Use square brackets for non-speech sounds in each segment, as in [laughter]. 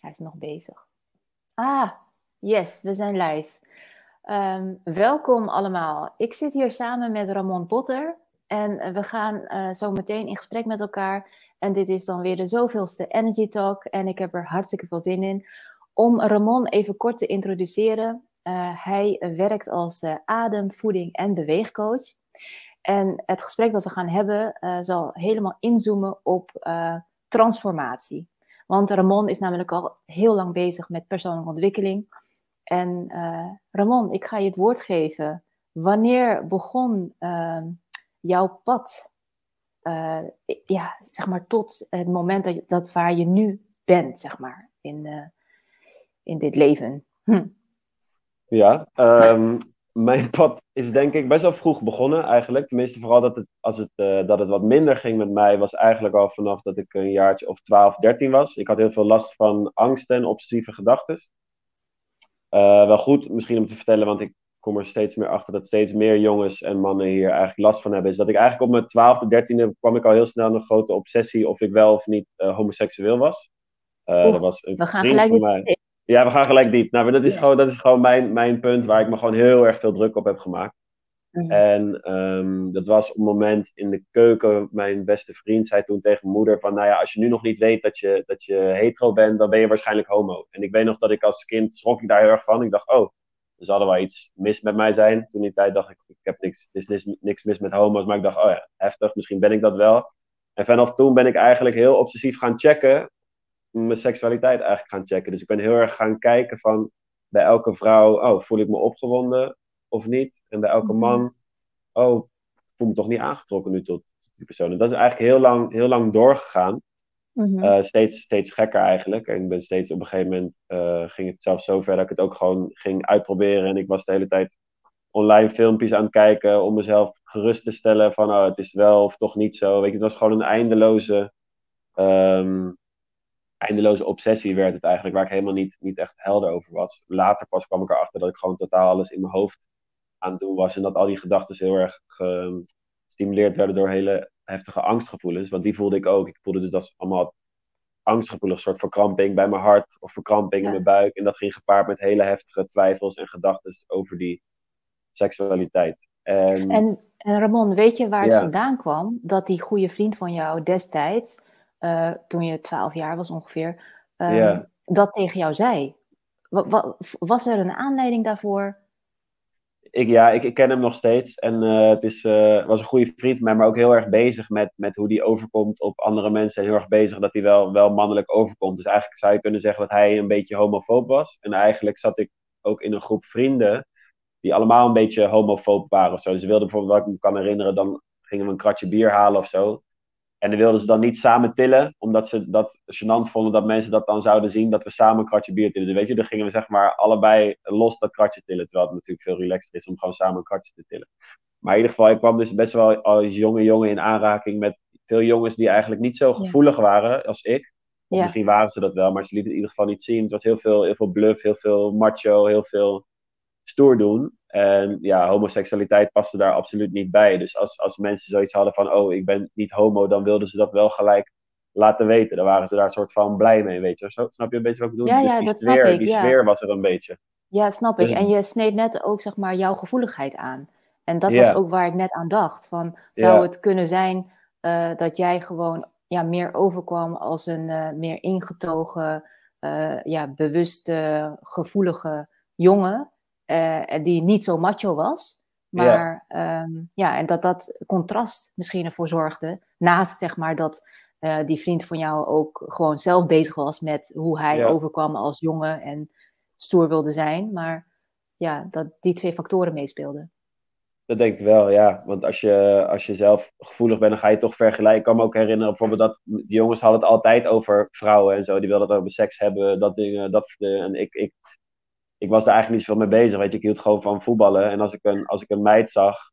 Hij is nog bezig. Ah, yes, we zijn live. Ehm, welkom allemaal. Ik zit hier samen met Ramon Potter en we gaan uh, zo meteen in gesprek met elkaar. En dit is dan weer de zoveelste Energy Talk en ik heb er hartstikke veel zin in. Om Ramon even kort te introduceren. Uh, hij werkt als uh, adem, voeding en beweegcoach. En het gesprek dat we gaan hebben zal helemaal inzoomen op transformatie. Want Ramon is namelijk al heel lang bezig met persoonlijke ontwikkeling. En uh, Ramon, ik ga je het woord geven. Wanneer begon uh, jouw pad, uh, ja, zeg maar, tot het moment dat, dat waar je nu bent, zeg maar, in, in dit leven? Hm. Ja, um, mijn pad is denk ik best wel vroeg begonnen eigenlijk. Tenminste, vooral dat het, als het, uh, dat het wat minder ging met mij, was eigenlijk al vanaf dat ik een jaartje of 12, 13 was. Ik had heel veel last van angst en obsessieve gedachten. Uh, wel goed misschien om te vertellen, want ik kom er steeds meer achter dat steeds meer jongens en mannen hier eigenlijk last van hebben. Is dat ik eigenlijk op mijn 12e, 13e kwam ik al heel snel een grote obsessie of ik wel of niet uh, homoseksueel was. Dat was een we gaan gelijk van mij. Ja, we gaan gelijk diep. Nou, dat is gewoon, dat is gewoon mijn, mijn punt waar ik me gewoon heel erg veel druk op heb gemaakt. Mhm. En um, dat was op het moment in de keuken. Mijn beste vriend zei toen tegen mijn moeder: van, Nou ja, als je nu nog niet weet dat je, dat je hetero bent, dan ben je waarschijnlijk homo. En ik weet nog dat ik als kind schrok ik daar heel erg van. Ik dacht: Oh, er zal er wel iets mis met mij zijn. Toen die tijd dacht ik: Ik heb niks, er is niks, niks mis met homo's. Maar ik dacht: Oh ja, heftig, misschien ben ik dat wel. En vanaf toen ben ik eigenlijk heel obsessief gaan checken mijn seksualiteit eigenlijk gaan checken. Dus ik ben heel erg gaan kijken van bij elke vrouw, oh, voel ik me opgewonden of niet? En bij elke mhm. man, oh, voel me toch niet aangetrokken nu tot die persoon. En dat is eigenlijk heel lang, heel lang doorgegaan. Mm steeds, steeds gekker eigenlijk. En ik ben steeds op een gegeven moment uh, ging het zelfs zo ver dat ik het ook gewoon ging uitproberen. En ik was de hele tijd online filmpjes aan het kijken om mezelf gerust te stellen van oh, het is wel of toch niet zo. Weet je, het was gewoon een eindeloze um, eindeloze obsessie werd het eigenlijk, waar ik helemaal niet, niet echt helder over was. Later pas kwam ik erachter dat ik gewoon totaal alles in mijn hoofd aan het doen was. En dat al die gedachten heel erg gestimuleerd werden door hele heftige angstgevoelens. Want die voelde ik ook. Ik voelde dus dat allemaal angstgevoelig, soort verkramping bij mijn hart of verkramping in mijn buik. En dat ging gepaard met hele heftige twijfels en gedachten over die seksualiteit. En, en, Ramon, weet je waar het vandaan kwam? Dat die goede vriend van jou destijds uh, toen je 12 jaar was ongeveer, um, dat tegen jou zei. was er een aanleiding daarvoor? Ik, ja, ik, ik ken hem nog steeds. En uh, het is, uh, was een goede vriend van mij, maar ook heel erg bezig met, met hoe die overkomt op andere mensen. En heel erg bezig dat hij wel, wel mannelijk overkomt. Dus eigenlijk zou je kunnen zeggen dat hij een beetje homofoob was. En eigenlijk zat ik ook in een groep vrienden die allemaal een beetje homofoob waren of zo. Dus ze wilden bijvoorbeeld, wat ik me kan herinneren, dan gingen we een kratje bier halen of zo. En dan wilden ze dan niet samen tillen, omdat ze dat gênant vonden dat mensen dat dan zouden zien, dat we samen een kratje bier tillen. Dus weet je, dan gingen we zeg maar allebei los dat kratje tillen, terwijl het natuurlijk veel relaxter is om gewoon samen een kratje te tillen. Maar in ieder geval, ik kwam dus best wel als jonge jongen in aanraking met veel jongens die eigenlijk niet zo gevoelig waren als ik. Of misschien waren ze dat wel, maar ze lieten het in ieder geval niet zien. Het was heel veel, heel veel bluff, heel veel macho, heel veel stoer doen. En ja, homoseksualiteit paste daar absoluut niet bij. Dus als, als mensen zoiets hadden van, oh, ik ben niet homo, dan wilden ze dat wel gelijk laten weten. Dan waren ze daar een soort van blij mee, weet je. Zo, snap je een beetje wat ik bedoel? Ja, ja, dus dat sfeer, snap ik. Die sfeer was er een beetje. Ja, snap ik. Dus- en je sneed net ook, zeg maar, jouw gevoeligheid aan. En dat was ook waar ik net aan dacht. Van, zou het kunnen zijn uh, dat jij gewoon ja, meer overkwam als een uh, meer ingetogen, uh, ja, bewuste, gevoelige jongen? Uh, die niet zo macho was. Maar ja. Um, ja, en dat dat contrast misschien ervoor zorgde. Naast zeg maar dat uh, die vriend van jou ook gewoon zelf bezig was met hoe hij ja. overkwam als jongen en stoer wilde zijn. Maar ja, dat die twee factoren meespeelden. Dat denk ik wel, ja. Want als je, als je zelf gevoelig bent, dan ga je toch vergelijken. Ik kan me ook herinneren bijvoorbeeld dat die jongens hadden het altijd over vrouwen en zo. Die wilden het over seks hebben, dat dingen. Dat, en ik, ik ik was daar eigenlijk niet zoveel mee bezig. Weet je, ik hield gewoon van voetballen. En als ik een, als ik een meid zag,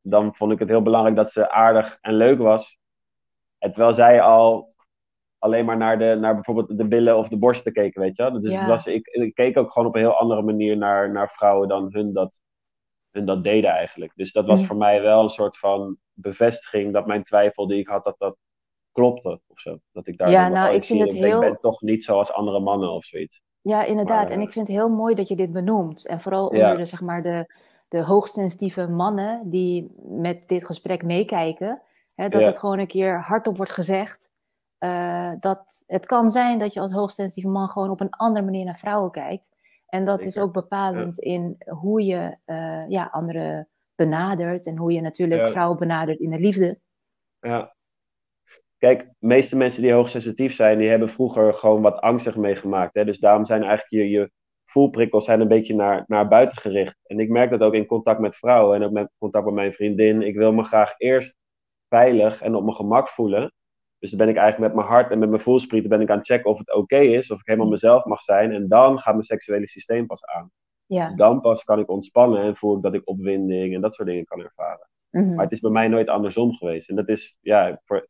dan vond ik het heel belangrijk dat ze aardig en leuk was. En terwijl zij al alleen maar naar, de, naar bijvoorbeeld de billen of de borsten keken, weet je Dus ja. was, ik, ik, keek ook gewoon op een heel andere manier naar, naar vrouwen dan hun dat, hun dat deden eigenlijk. Dus dat was mm. voor mij wel een soort van bevestiging dat mijn twijfel die ik had, dat dat klopte of zo. Dat ik daar ja, nou, ik vind het heel... Ik ben toch niet zoals andere mannen of zoiets. Ja, inderdaad. en ik vind het heel mooi dat je dit benoemt. En vooral onder de, zeg maar, de, de hoogsensitieve mannen die met dit gesprek meekijken. Hè, dat het gewoon een keer hardop wordt gezegd. Uh, dat het kan zijn dat je als hoogsensitieve man gewoon op een andere manier naar vrouwen kijkt. En dat is ook bepalend in hoe je uh, ja, anderen benadert. En hoe je natuurlijk vrouwen benadert in de liefde. Ja. Kijk, de meeste mensen die hoogsensitief zijn, die hebben vroeger gewoon wat angstig meegemaakt. Hè? Dus daarom zijn eigenlijk je, je voelprikkels zijn een beetje naar, naar buiten gericht. En ik merk dat ook in contact met vrouwen en ook met contact met mijn vriendin. Ik wil me graag eerst veilig en op mijn gemak voelen. Dus dan ben ik eigenlijk met mijn hart en met mijn voelsprieten ben ik aan het checken of het oké is, of ik helemaal mezelf mag zijn. En dan gaat mijn seksuele systeem pas aan. Ja. Dus dan pas kan ik ontspannen en voel ik dat ik opwinding en dat soort dingen kan ervaren. Mhm. Maar het is bij mij nooit andersom geweest. En dat is, ja, voor,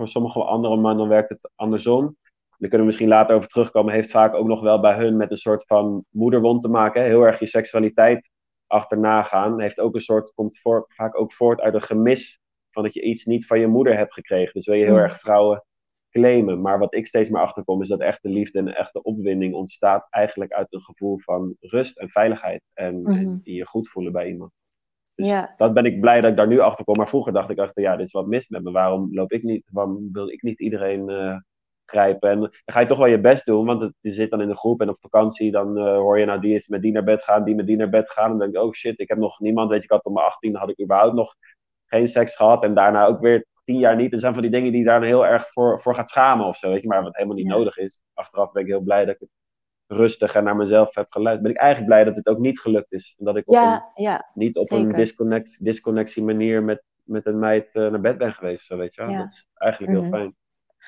voor sommige andere mannen werkt het andersom. Daar kunnen we misschien later over terugkomen. Heeft vaak ook nog wel bij hun met een soort van moederwond te maken. Heel erg je seksualiteit achterna gaan. Heeft ook een soort, komt voor, vaak ook voort uit een gemis van dat je iets niet van je moeder hebt gekregen. Dus wil je heel erg vrouwen claimen. Maar wat ik steeds meer achterkom is dat echte liefde en echte opwinding ontstaat eigenlijk uit een gevoel van rust en veiligheid. En, mhm. je goed voelen bij iemand. Dus ja. dat ben ik blij dat ik daar nu achter kom. Maar vroeger dacht ik achter, ja, dit is wat mis met me. Waarom loop ik niet, waarom wil ik niet iedereen uh, grijpen? En dan ga je toch wel je best doen, want het, je zit dan in een groep en op vakantie, dan uh, hoor je nou die is met die naar bed gaan, die met die naar bed gaan. En dan denk ik, oh shit, ik heb nog niemand. Weet je, ik had op mijn 18 had ik überhaupt nog geen seks gehad. En daarna ook weer tien jaar niet. Er zijn van die dingen die daar heel erg voor, voor gaat schamen of zo. Weet je, maar wat helemaal niet nodig is. Achteraf ben ik heel blij dat ik het rustig en naar mezelf heb geluid. Ben ik eigenlijk blij dat het ook niet gelukt is. En dat ik op ja, ja, niet op een disconnect, disconnectie manier met, met een meid uh, naar bed ben geweest. Zo, weet je? Ja. Dat is eigenlijk heel mhm. fijn.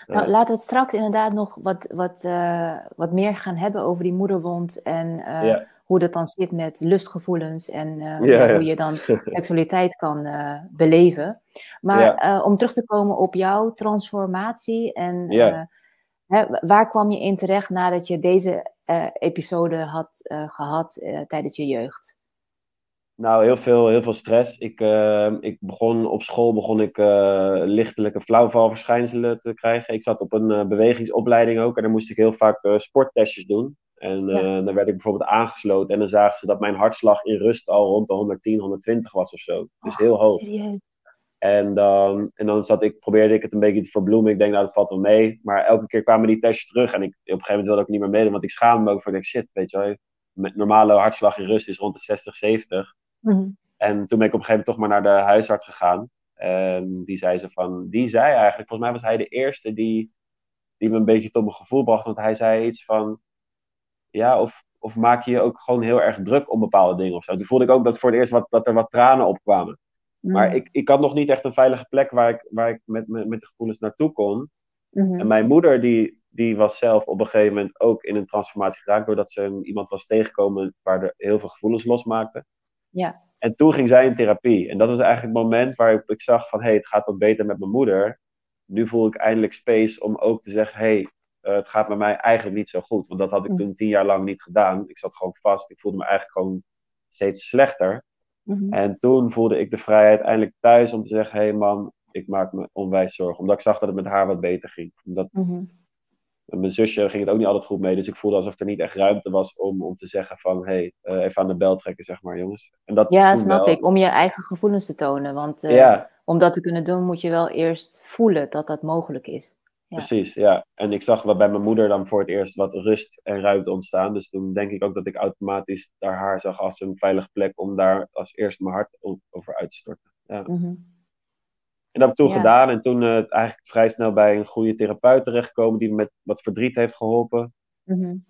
Nou, laten we het straks inderdaad nog wat, wat, uh, wat meer gaan hebben over die moederwond en uh, hoe dat dan zit met lustgevoelens en uh, hoe je dan [laughs] seksualiteit kan beleven. Maar om terug te komen op jouw transformatie en hè, waar kwam je in terecht nadat je deze episode had gehad tijdens je jeugd? Nou, heel veel, heel veel stress. Ik, ik begon op school begon ik lichtelijke flauwvalverschijnselen te krijgen. Ik zat op een bewegingsopleiding ook en daar moest ik heel vaak sporttestjes doen. En uh, dan werd ik bijvoorbeeld aangesloten en dan zagen ze dat mijn hartslag in rust al rond de 110, 120 was of zo. Dus heel hoog. Serieus? En dan, en dan zat ik, probeerde ik het een beetje te verbloemen. Ik denk, nou, dat valt wel mee. Maar elke keer kwamen die testjes terug. En ik, op een gegeven moment wilde ik niet meer meedoen, want ik schaamde me ook voor. Ik shit, weet je wel. Met normale hartslag in rust is rond de 60, 70. Mhm. En toen ben ik op een gegeven moment toch maar naar de huisarts gegaan. En die zei ze van, die zei eigenlijk, volgens mij was hij de eerste die, die me een beetje tot mijn gevoel bracht. Want hij zei iets van, ja, of, of maak je je ook gewoon heel erg druk om bepaalde dingen of zo. Toen voelde ik ook dat voor het eerst wat, dat er wat tranen opkwamen. Mm. Maar ik, ik had nog niet echt een veilige plek waar ik, waar ik met, met, met de gevoelens naartoe kon. Mm-hmm. En mijn moeder, die, die was zelf op een gegeven moment ook in een transformatie geraakt. Doordat ze iemand was tegengekomen waar er heel veel gevoelens losmaakte. Ja. En toen ging zij in therapie. En dat was eigenlijk het moment waarop ik zag van... hé, hey, het gaat wat beter met mijn moeder. Nu voel ik eindelijk space om ook te zeggen... hé, hey, uh, het gaat met mij eigenlijk niet zo goed. Want dat had ik mm. toen tien jaar lang niet gedaan. Ik zat gewoon vast. Ik voelde me eigenlijk gewoon steeds slechter. Mm-hmm. En toen voelde ik de vrijheid eindelijk thuis om te zeggen: hé hey man, ik maak me onwijs zorgen. Omdat ik zag dat het met haar wat beter ging. Omdat mm-hmm. Mijn zusje ging het ook niet altijd goed mee. Dus ik voelde alsof er niet echt ruimte was om, om te zeggen: van hé, hey, uh, even aan de bel trekken, zeg maar, jongens. En dat ja, snap ik. Om je eigen gevoelens te tonen. Want uh, om dat te kunnen doen, moet je wel eerst voelen dat dat mogelijk is. Precies, ja. En ik zag wat bij mijn moeder dan voor het eerst wat rust en ruimte ontstaan. Dus toen denk ik ook dat ik automatisch daar haar zag als een veilige plek om daar als eerste mijn hart over uit te storten. Ja. Mhm. En dat heb ik toen gedaan. En toen uh, eigenlijk vrij snel bij een goede therapeut terechtgekomen die me met wat verdriet heeft geholpen. Mm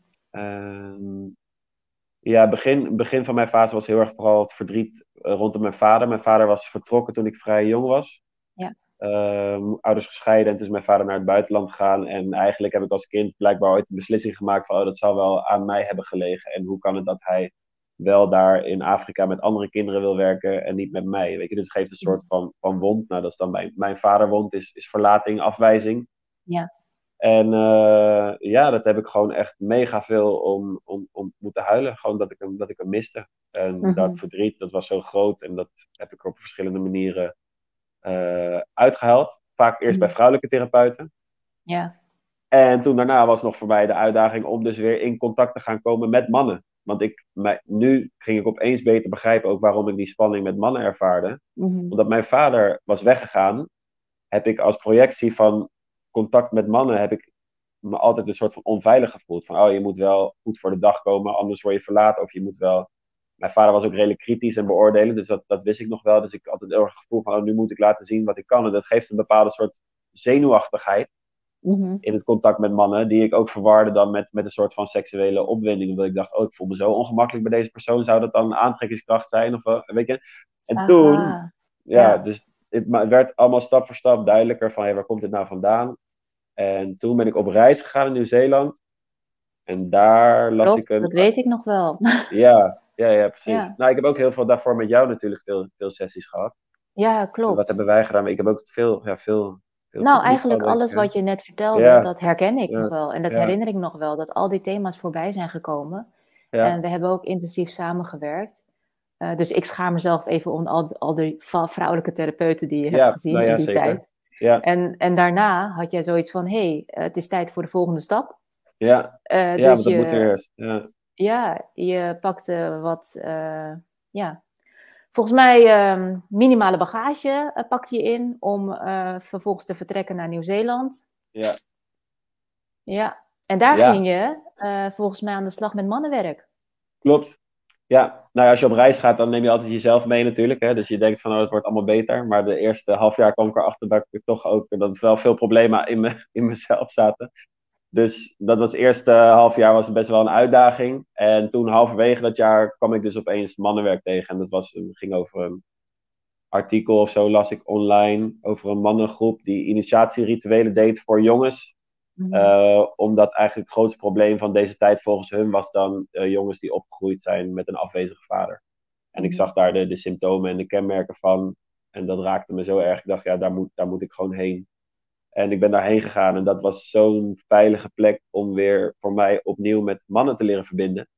ja, begin, begin van mijn fase was heel erg vooral het verdriet uh, rondom mijn vader. Mijn vader was vertrokken toen ik vrij jong was. Ja. Uh, ouders gescheiden en toen is mijn vader naar het buitenland gegaan. En eigenlijk heb ik als kind blijkbaar ooit een beslissing gemaakt van, oh, dat zou wel aan mij hebben gelegen. En hoe kan het dat hij wel daar in Afrika met andere kinderen wil werken en niet met mij? Weet je, dus het geeft een soort van, van wond. Nou, dat is dan mijn, mijn vaderwond, is, is verlating, afwijzing. Ja. En uh, ja, dat heb ik gewoon echt mega veel om, om, om moeten huilen. Gewoon dat ik hem, dat ik hem miste. En mm dat verdriet, dat was zo groot. En dat heb ik op verschillende manieren uitgehaald. Vaak eerst bij vrouwelijke therapeuten. Ja. En toen daarna was nog voor mij de uitdaging om dus weer in contact te gaan komen met mannen. Want ik, nu ging ik opeens beter begrijpen ook waarom ik die spanning met mannen ervaarde. Mhm. Omdat mijn vader was weggegaan, heb ik als projectie van contact met mannen, heb ik me altijd een soort van onveilig gevoeld. Van, oh, je moet wel goed voor de dag komen, anders word je verlaten. Of je moet wel... Mijn vader was ook redelijk kritisch en beoordelend, dus dat, dat wist ik nog wel. Dus ik had het heel erg gevoel van, oh, nu moet ik laten zien wat ik kan. En dat geeft een bepaalde soort zenuwachtigheid. Mhm. in het contact met mannen, die ik ook verwarde dan met, met een soort van seksuele opwinding. Omdat ik dacht, oh, ik voel me zo ongemakkelijk bij deze persoon, zou dat dan een aantrekkingskracht zijn? Of, uh, weet je? En Aha. toen, ja, Ja. dus het, maar het werd allemaal stap voor stap duidelijker van, hey, waar komt dit nou vandaan? En toen ben ik op reis gegaan in Nieuw-Zeeland. En daar las ik een... dat weet ik nog wel. Ja, [laughs] ja, ja, precies. Ja. Nou, ik heb ook heel veel daarvoor met jou natuurlijk veel, veel sessies gehad. ja, klopt. Wat hebben wij gedaan? Ik heb ook veel, ja, veel... veel Nou, eigenlijk alles wat je net vertelde, Ja. dat herken ik Ja. nog wel. En dat Ja. herinner ik nog wel, dat al die thema's voorbij zijn gekomen. Ja. En we hebben ook intensief samengewerkt. Eh, dus ik schaam mezelf even om al, al die vrouwelijke therapeuten die je hebt gezien nou in die zeker. tijd. Ja, En, en daarna had jij zoiets van, hé, hey, eh, het is tijd voor de volgende stap. ja, ja, dus maar dat je, moet eerst. Ja. je pakte wat, eh, ja, volgens mij ehm, minimale bagage eh, pakte je in om eh, vervolgens te vertrekken naar Nieuw-Zeeland. Ja. Ja, en daar Ja. ging je volgens mij aan de slag met mannenwerk. Klopt. Ja, nou ja, als je op reis gaat, dan neem je altijd jezelf mee natuurlijk. Hè? Dus je denkt van, oh, het wordt allemaal beter. Maar de eerste half jaar kwam ik erachter dat ik toch ook, dat er wel veel problemen in, me, in mezelf zaten. Dus dat was het eerste half jaar was best wel een uitdaging. En toen halverwege dat jaar kwam ik dus opeens mannenwerk tegen. En dat was, ging over een artikel of zo, las ik online, over een mannengroep die initiatierituelen deed voor jongens. Mhm. Eh, omdat eigenlijk het grootste probleem van deze tijd volgens hun was dan eh, jongens die opgegroeid zijn met een afwezige vader. En ik Mhm. zag daar de, de symptomen en de kenmerken van. En dat raakte me zo erg. Ik dacht, ja, daar moet, daar moet ik gewoon heen. En ik ben daarheen gegaan. En dat was zo'n veilige plek om weer voor mij opnieuw met mannen te leren verbinden.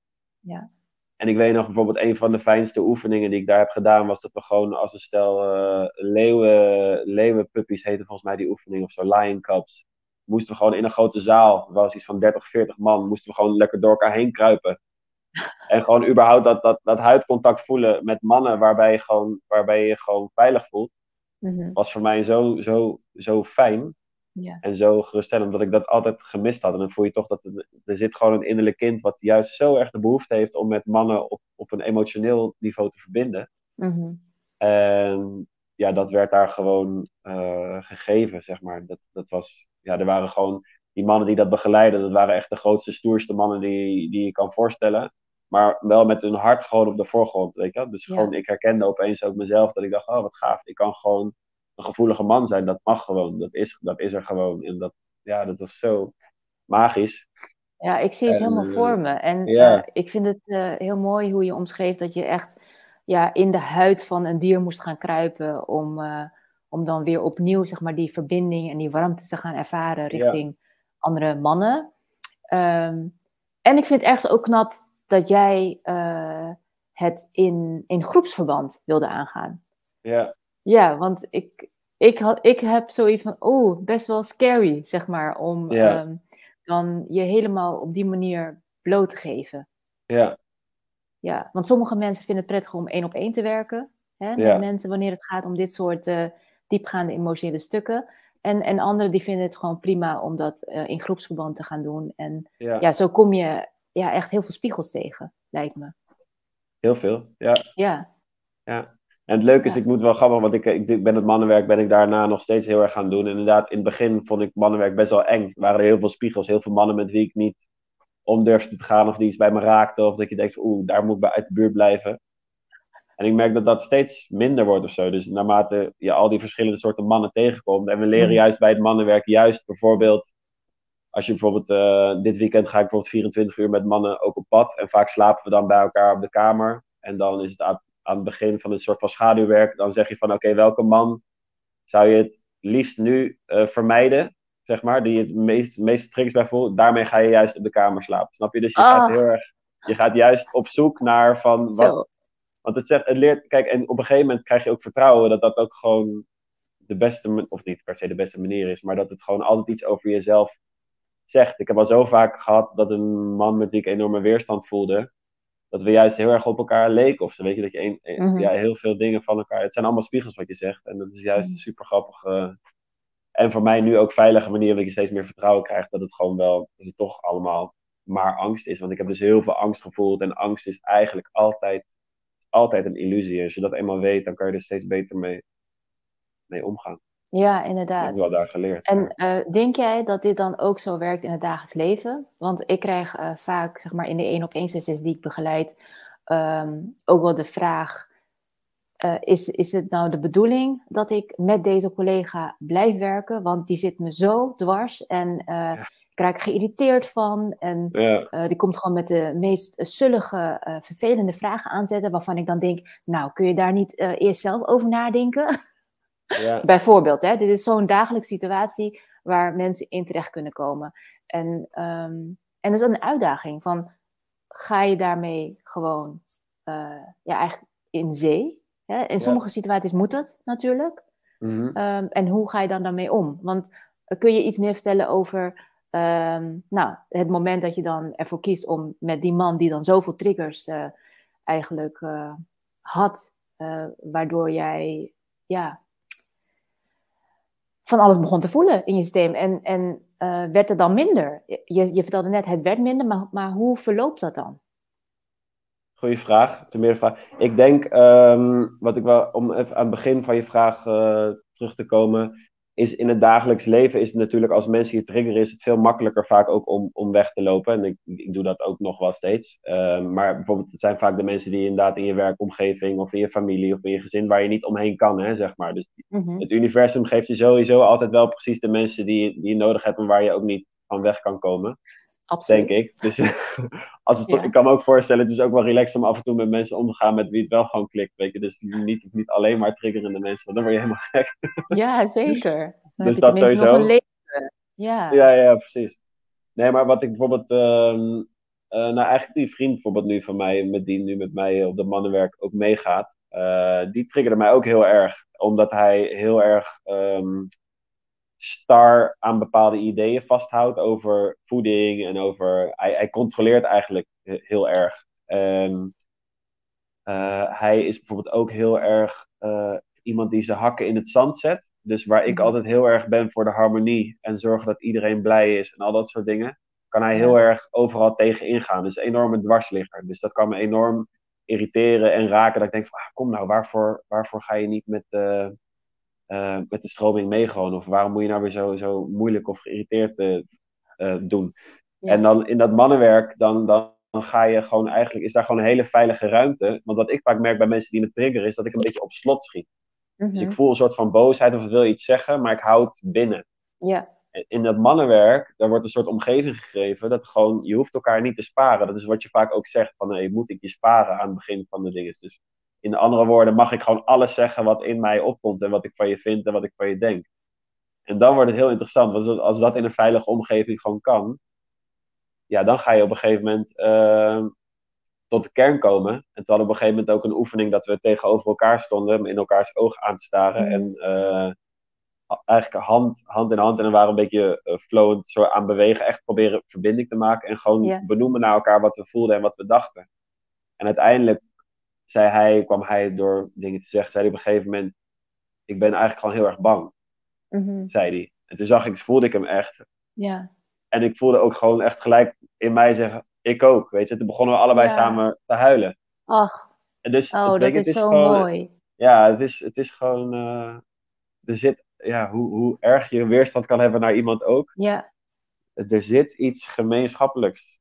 Ja. En ik weet nog bijvoorbeeld een van de fijnste oefeningen die ik daar heb gedaan, was dat we gewoon als een stel eh leeuwen, leeuwenpuppies heette volgens mij die oefening of zo, lion cubs. Moesten we gewoon in een grote zaal, er was iets van 30, 40 man, moesten we gewoon lekker door elkaar heen kruipen. [laughs] En gewoon überhaupt dat, dat, dat huidcontact voelen met mannen waarbij je, gewoon, waarbij je je gewoon veilig voelt, Mhm. was voor mij zo, zo, zo fijn Ja. en zo geruststellend, omdat ik dat altijd gemist had. En dan voel je toch dat er, er zit gewoon een innerlijk kind wat juist zo erg de behoefte heeft om met mannen op, op een emotioneel niveau te verbinden. Mhm. En ja, dat werd daar gewoon eh, gegeven, zeg maar. Dat, dat was, ja, er waren gewoon die mannen die dat begeleiden, dat waren echt de grootste, stoerste mannen die, die je kan voorstellen. Maar wel met hun hart gewoon op de voorgrond, weet je wel. Dus Ja. gewoon, ik herkende opeens ook mezelf, dat ik dacht, oh, wat gaaf. Ik kan gewoon een gevoelige man zijn, dat mag gewoon. Dat is, dat is er gewoon. En dat, ja, dat was zo magisch. Ja, ik zie het En, helemaal voor me. En eh, ik vind het eh, heel mooi hoe je omschreef dat je echt ja, in de huid van een dier moest gaan kruipen om, eh, om dan weer opnieuw zeg maar, die verbinding en die warmte te gaan ervaren richting andere mannen. Ehm, en ik vind het ergens ook knap dat jij het in, in groepsverband wilde aangaan. Ja, Ja, want ik, ik, had, ik heb zoiets van, oh, best wel scary, zeg maar, om Ja. ehm, dan je helemaal op die manier bloot te geven. ja, Ja, want sommige mensen vinden het prettig om één op één te werken hè, Ja. met mensen wanneer het gaat om dit soort eh, diepgaande emotionele stukken. En, en anderen die vinden het gewoon prima om dat eh, in groepsverband te gaan doen. En ja. ja, zo kom je ja, echt heel veel spiegels tegen, lijkt me. Heel veel. Ja. Ja, Ja. En het leuke is, Ja. ik moet wel grappig, want ik, ik, ben het mannenwerk ben ik daarna nog steeds heel erg gaan doen. En inderdaad, in het begin vond ik mannenwerk best wel eng. Er waren er heel veel spiegels, heel veel mannen met wie ik niet om durfde te gaan of die iets bij me raakten. Of dat je denkt, oeh, daar moet ik bij uit de buurt blijven. En ik merk dat dat steeds minder wordt of zo. Dus naarmate je al die verschillende soorten mannen tegenkomt. En we leren Mhm. juist bij het mannenwerk, juist bijvoorbeeld, als je bijvoorbeeld, eh, dit weekend ga ik bijvoorbeeld 24 uur met mannen ook op pad. En vaak slapen we dan bij elkaar op de kamer. En dan is het aan, het begin van een soort van schaduwwerk. Dan zeg je van, oké, welke man zou je het liefst nu eh, vermijden? Zeg maar, die je het meest, meeste triggers bij voelt. Daarmee ga je juist op de kamer slapen. Snap je? Dus je gaat Ach. heel erg, je gaat juist op zoek naar van wat, zo. want het, zegt, het leert, kijk, en op een gegeven moment krijg je ook vertrouwen dat dat ook gewoon, de beste, of niet per se de beste manier is, maar dat het gewoon altijd iets over jezelf zegt. Ik heb al zo vaak gehad dat een man met wie ik enorme weerstand voelde, dat we juist heel erg op elkaar leken. Of zo, weet je, dat je een, mhm. ja, heel veel dingen van elkaar. Het zijn allemaal spiegels wat je zegt. En dat is juist mm. super grappig. en voor mij nu ook veilige manier dat je steeds meer vertrouwen krijgt dat het gewoon wel, dat het toch allemaal maar angst is. Want ik heb dus heel veel angst gevoeld. En angst is eigenlijk altijd, altijd een illusie. Als je dat eenmaal weet, dan kan je er steeds beter mee, mee omgaan. Ja, inderdaad. Dat heb ik wel daar geleerd. En uh, denk jij dat dit dan ook zo werkt in het dagelijks leven? Want ik krijg uh, vaak, zeg maar, in de één op één sessies die ik begeleid, um, ook wel de vraag: uh, is, is het nou de bedoeling dat ik met deze collega blijf werken? Want die zit me zo dwars en ja. ik raak geïrriteerd van. En ja. die komt gewoon met de meest zullige, vervelende vragen aanzetten, waarvan ik dan denk: Nou, kun je daar niet eerst zelf over nadenken? [laughs] Ja. Bijvoorbeeld, hè, dit is zo'n dagelijkse situatie waar mensen in terecht kunnen komen. En, um, en dat is een uitdaging van, ga je daarmee gewoon uh, ja, eigenlijk in zee? Hè? In sommige situaties moet dat natuurlijk. Mm um, en hoe ga je dan daarmee om? Want uh, kun je iets meer vertellen over um, nou, het moment dat je dan ervoor kiest om met die man die dan zoveel triggers uh, eigenlijk had, waardoor jij ja, van alles begon te voelen in je systeem. En, en uh, werd het dan minder? Je, je vertelde net, het werd minder, maar, maar hoe verloopt dat dan? Goeie vraag, ten meer vraag. Ik denk, um, wat ik wel, om even aan het begin van je vraag uh, terug te komen, is in het dagelijks leven is het natuurlijk als mensen je triggeren, is het veel makkelijker vaak ook om, om weg te lopen. En ik, ik doe dat ook nog wel steeds. Uh, maar bijvoorbeeld, het zijn vaak de mensen die inderdaad in je werkomgeving of in je familie of in je gezin waar je niet omheen kan, hè, zeg maar. Dus mm-hmm. het universum geeft je sowieso altijd wel precies de mensen die, die je nodig hebt en waar je ook niet van weg kan komen. Absoluut. Denk ik. Dus [laughs] als het, ik kan me ook voorstellen, het is ook wel relaxed om af en toe met mensen om te gaan met wie het wel gewoon klikt. Weet je? Dus niet, niet alleen maar triggerende mensen, want dan word je helemaal gek. [laughs] Ja, zeker. Dan dus dat sowieso. Ja. ja, ja, precies. Nee, maar wat ik bijvoorbeeld. Uh, uh, nou, eigenlijk die vriend bijvoorbeeld nu van mij, met die nu met mij op de mannenwerk ook meegaat. Uh, die triggerde mij ook heel erg, omdat hij heel erg um, star aan bepaalde ideeën vasthoudt over voeding en over. Hij, hij controleert eigenlijk heel erg. En uh, hij is bijvoorbeeld ook heel erg uh, iemand die zijn hakken in het zand zet. Dus waar ik mhm. altijd heel erg ben voor de harmonie en zorgen dat iedereen blij is en al dat soort dingen, kan hij heel erg overal tegen ingaan. Dus een enorme dwarsligger. Dus dat kan me enorm irriteren en raken. Dat ik denk van, ah, kom nou, waarvoor, waarvoor ga je niet met, uh, uh, met de stroming meegaan? Of waarom moet je nou weer zo, zo moeilijk of geïrriteerd uh, doen? En dan in dat mannenwerk, dan, dan, dan ga je gewoon eigenlijk, is daar gewoon een hele veilige ruimte. Want wat ik vaak merk bij mensen die me triggeren, is dat ik een beetje op slot schiet. Dus ik mhm. voel een soort van boosheid of ik wil iets zeggen, maar ik hou het binnen. Ja. In dat mannenwerk, daar wordt een soort omgeving gegeven dat gewoon, je hoeft elkaar niet te sparen. Dat is wat je vaak ook zegt, van hey, moet ik je sparen aan het begin van de dingen. Dus in andere woorden mag ik gewoon alles zeggen wat in mij opkomt en wat ik van je vind en wat ik van je denk. En dan wordt het heel interessant, want als dat in een veilige omgeving gewoon kan, ja, dan ga je op een gegeven moment uh, tot de kern komen. En toen hadden we op een gegeven moment ook een oefening dat we tegenover elkaar stonden, in elkaars ogen aan te staren. En uh, eigenlijk hand, hand in hand en dan waren een beetje uh, flowend zo aan bewegen. Echt proberen verbinding te maken en gewoon benoemen naar elkaar wat we voelden en wat we dachten. En uiteindelijk zei hij, kwam hij door dingen te zeggen, zei hij op een gegeven moment, ik ben eigenlijk gewoon heel erg bang. Mm Zei hij. En toen zag ik, voelde ik hem echt. Ja. En ik voelde ook gewoon echt gelijk in mij zeggen, ik ook, weet je. Toen begonnen we allebei samen te huilen. Ach, en dus, oh, dat is, is, zo mooi. Ja, het is, het is gewoon, uh, er zit, ja, hoe, hoe erg je weerstand kan hebben naar iemand ook. Ja. Er zit iets gemeenschappelijks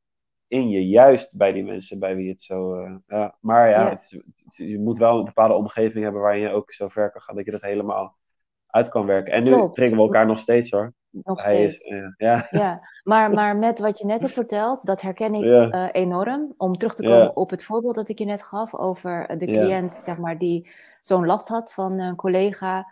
in je, juist bij die mensen bij wie het zo. Uh, ja. Maar ja, Het is, je moet wel een bepaalde omgeving hebben waarin je ook zo ver kan gaan dat je dat helemaal uit kan werken. En nu Klopt. we elkaar nog steeds hoor. Nog Hij steeds. Is, uh, ja. ja, maar, [laughs] maar met wat je net hebt verteld, dat herken ik uh, enorm. Om terug te komen op het voorbeeld dat ik je net gaf over de cliënt, zeg maar, die zo'n last had van een collega.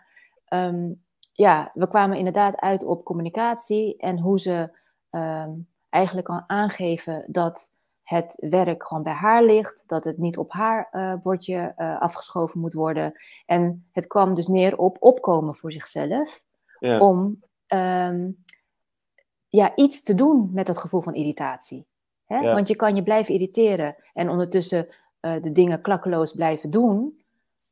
Um, ja, we kwamen inderdaad uit op communicatie en hoe ze um, eigenlijk kan aangeven dat het werk gewoon bij haar ligt, dat het niet op haar uh, bordje uh, afgeschoven moet worden. En het kwam dus neer op opkomen voor zichzelf, ja. om um, ja, iets te doen met dat gevoel van irritatie. Hè? Ja. Want je kan je blijven irriteren en ondertussen uh, de dingen klakkeloos blijven doen,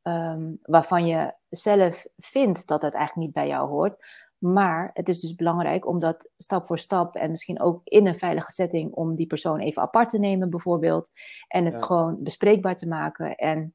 um, waarvan je zelf vindt dat het eigenlijk niet bij jou hoort. Maar het is dus belangrijk om dat stap voor stap en misschien ook in een veilige setting om die persoon even apart te nemen, bijvoorbeeld. En het gewoon bespreekbaar te maken en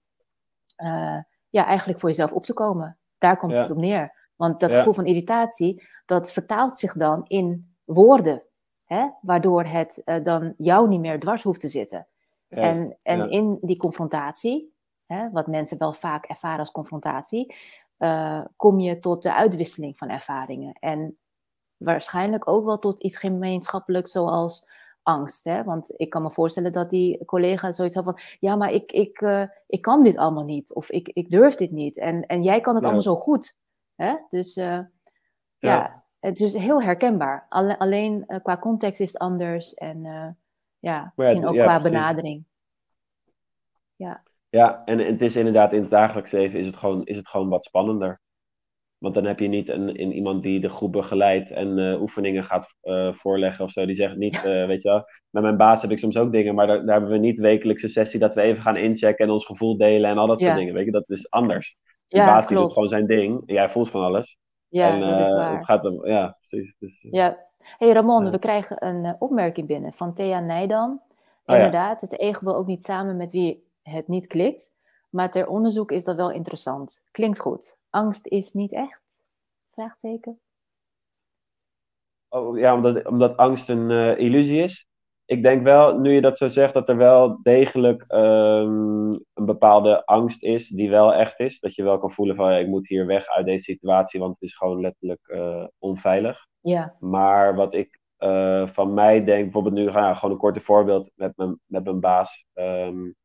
uh, ja, eigenlijk voor jezelf op te komen. Daar komt ja. het op neer. Want dat ja. gevoel van irritatie, dat vertaalt zich dan in woorden. Hè? Waardoor het uh, dan jou niet meer dwars hoeft te zitten. En, en in die confrontatie, hè, wat mensen wel vaak ervaren als confrontatie, uh, kom je tot de uitwisseling van ervaringen. En waarschijnlijk ook wel tot iets gemeenschappelijks zoals angst. Hè? Want ik kan me voorstellen dat die collega zoiets had van... ja, maar ik, ik, uh, ik kan dit allemaal niet. Of ik, ik durf dit niet. En, en jij kan het ja. allemaal zo goed. Hè? Dus uh, ja. ja. het is heel herkenbaar. Alle, alleen qua context is het anders. En ja, misschien ook qua precies. benadering. Ja. Ja, en het is inderdaad in het dagelijks leven is het gewoon, is het gewoon wat spannender. Want dan heb je niet een, een iemand die de groep begeleidt en uh, oefeningen gaat uh, voorleggen of zo. Die zegt niet, uh, weet je wel, met mijn baas heb ik soms ook dingen, maar daar, daar, hebben we niet wekelijkse sessie dat we even gaan inchecken en ons gevoel delen en al dat ja. soort dingen. Weet je, dat is anders. De ja, baas die doet gewoon zijn ding jij voelt van alles. Ja, en, dat is waar. Het gaat om, ja, precies. Dus, ja. hey Ramon, we krijgen een opmerking binnen van Thea Nijdam. Oh, Inderdaad, het ego wil ook niet samen met wie het niet klikt. Maar ter onderzoek is dat wel interessant. Klinkt goed. Angst is niet echt? Vraagteken. Oh, ja, omdat, omdat angst een uh, illusie is. Ik denk wel, nu je dat zo zegt, dat er wel degelijk um, een bepaalde angst is die wel echt is. Dat je wel kan voelen van, ja, ik moet hier weg uit deze situatie, want het is gewoon letterlijk uh, onveilig. Ja. Maar wat ik uh, van mij denk, bijvoorbeeld nu, ja, gewoon een korte voorbeeld met mijn, met mijn baas. Um,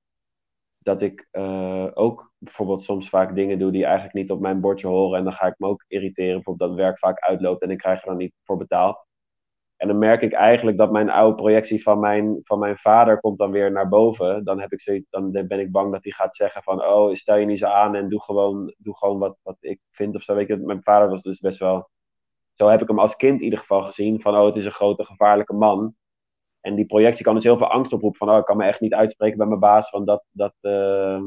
dat ik uh, ook bijvoorbeeld soms vaak dingen doe die eigenlijk niet op mijn bordje horen. En dan ga ik me ook irriteren. Bijvoorbeeld dat werk vaak uitloopt en ik krijg er dan niet voor betaald. En dan merk ik eigenlijk dat mijn oude projectie van mijn, van mijn vader komt dan weer naar boven. Dan, heb ik zoiets, dan ben ik bang dat hij gaat zeggen van... Oh, stel je niet zo aan en doe gewoon, doe gewoon wat, wat ik vind of zo. Weet je, mijn vader was dus best wel... Zo heb ik hem als kind in ieder geval gezien. Van, oh, het is een grote gevaarlijke man. En die projectie kan dus heel veel angst oproepen. Van, oh, ik kan me echt niet uitspreken bij mijn baas. Want dat, dat, uh,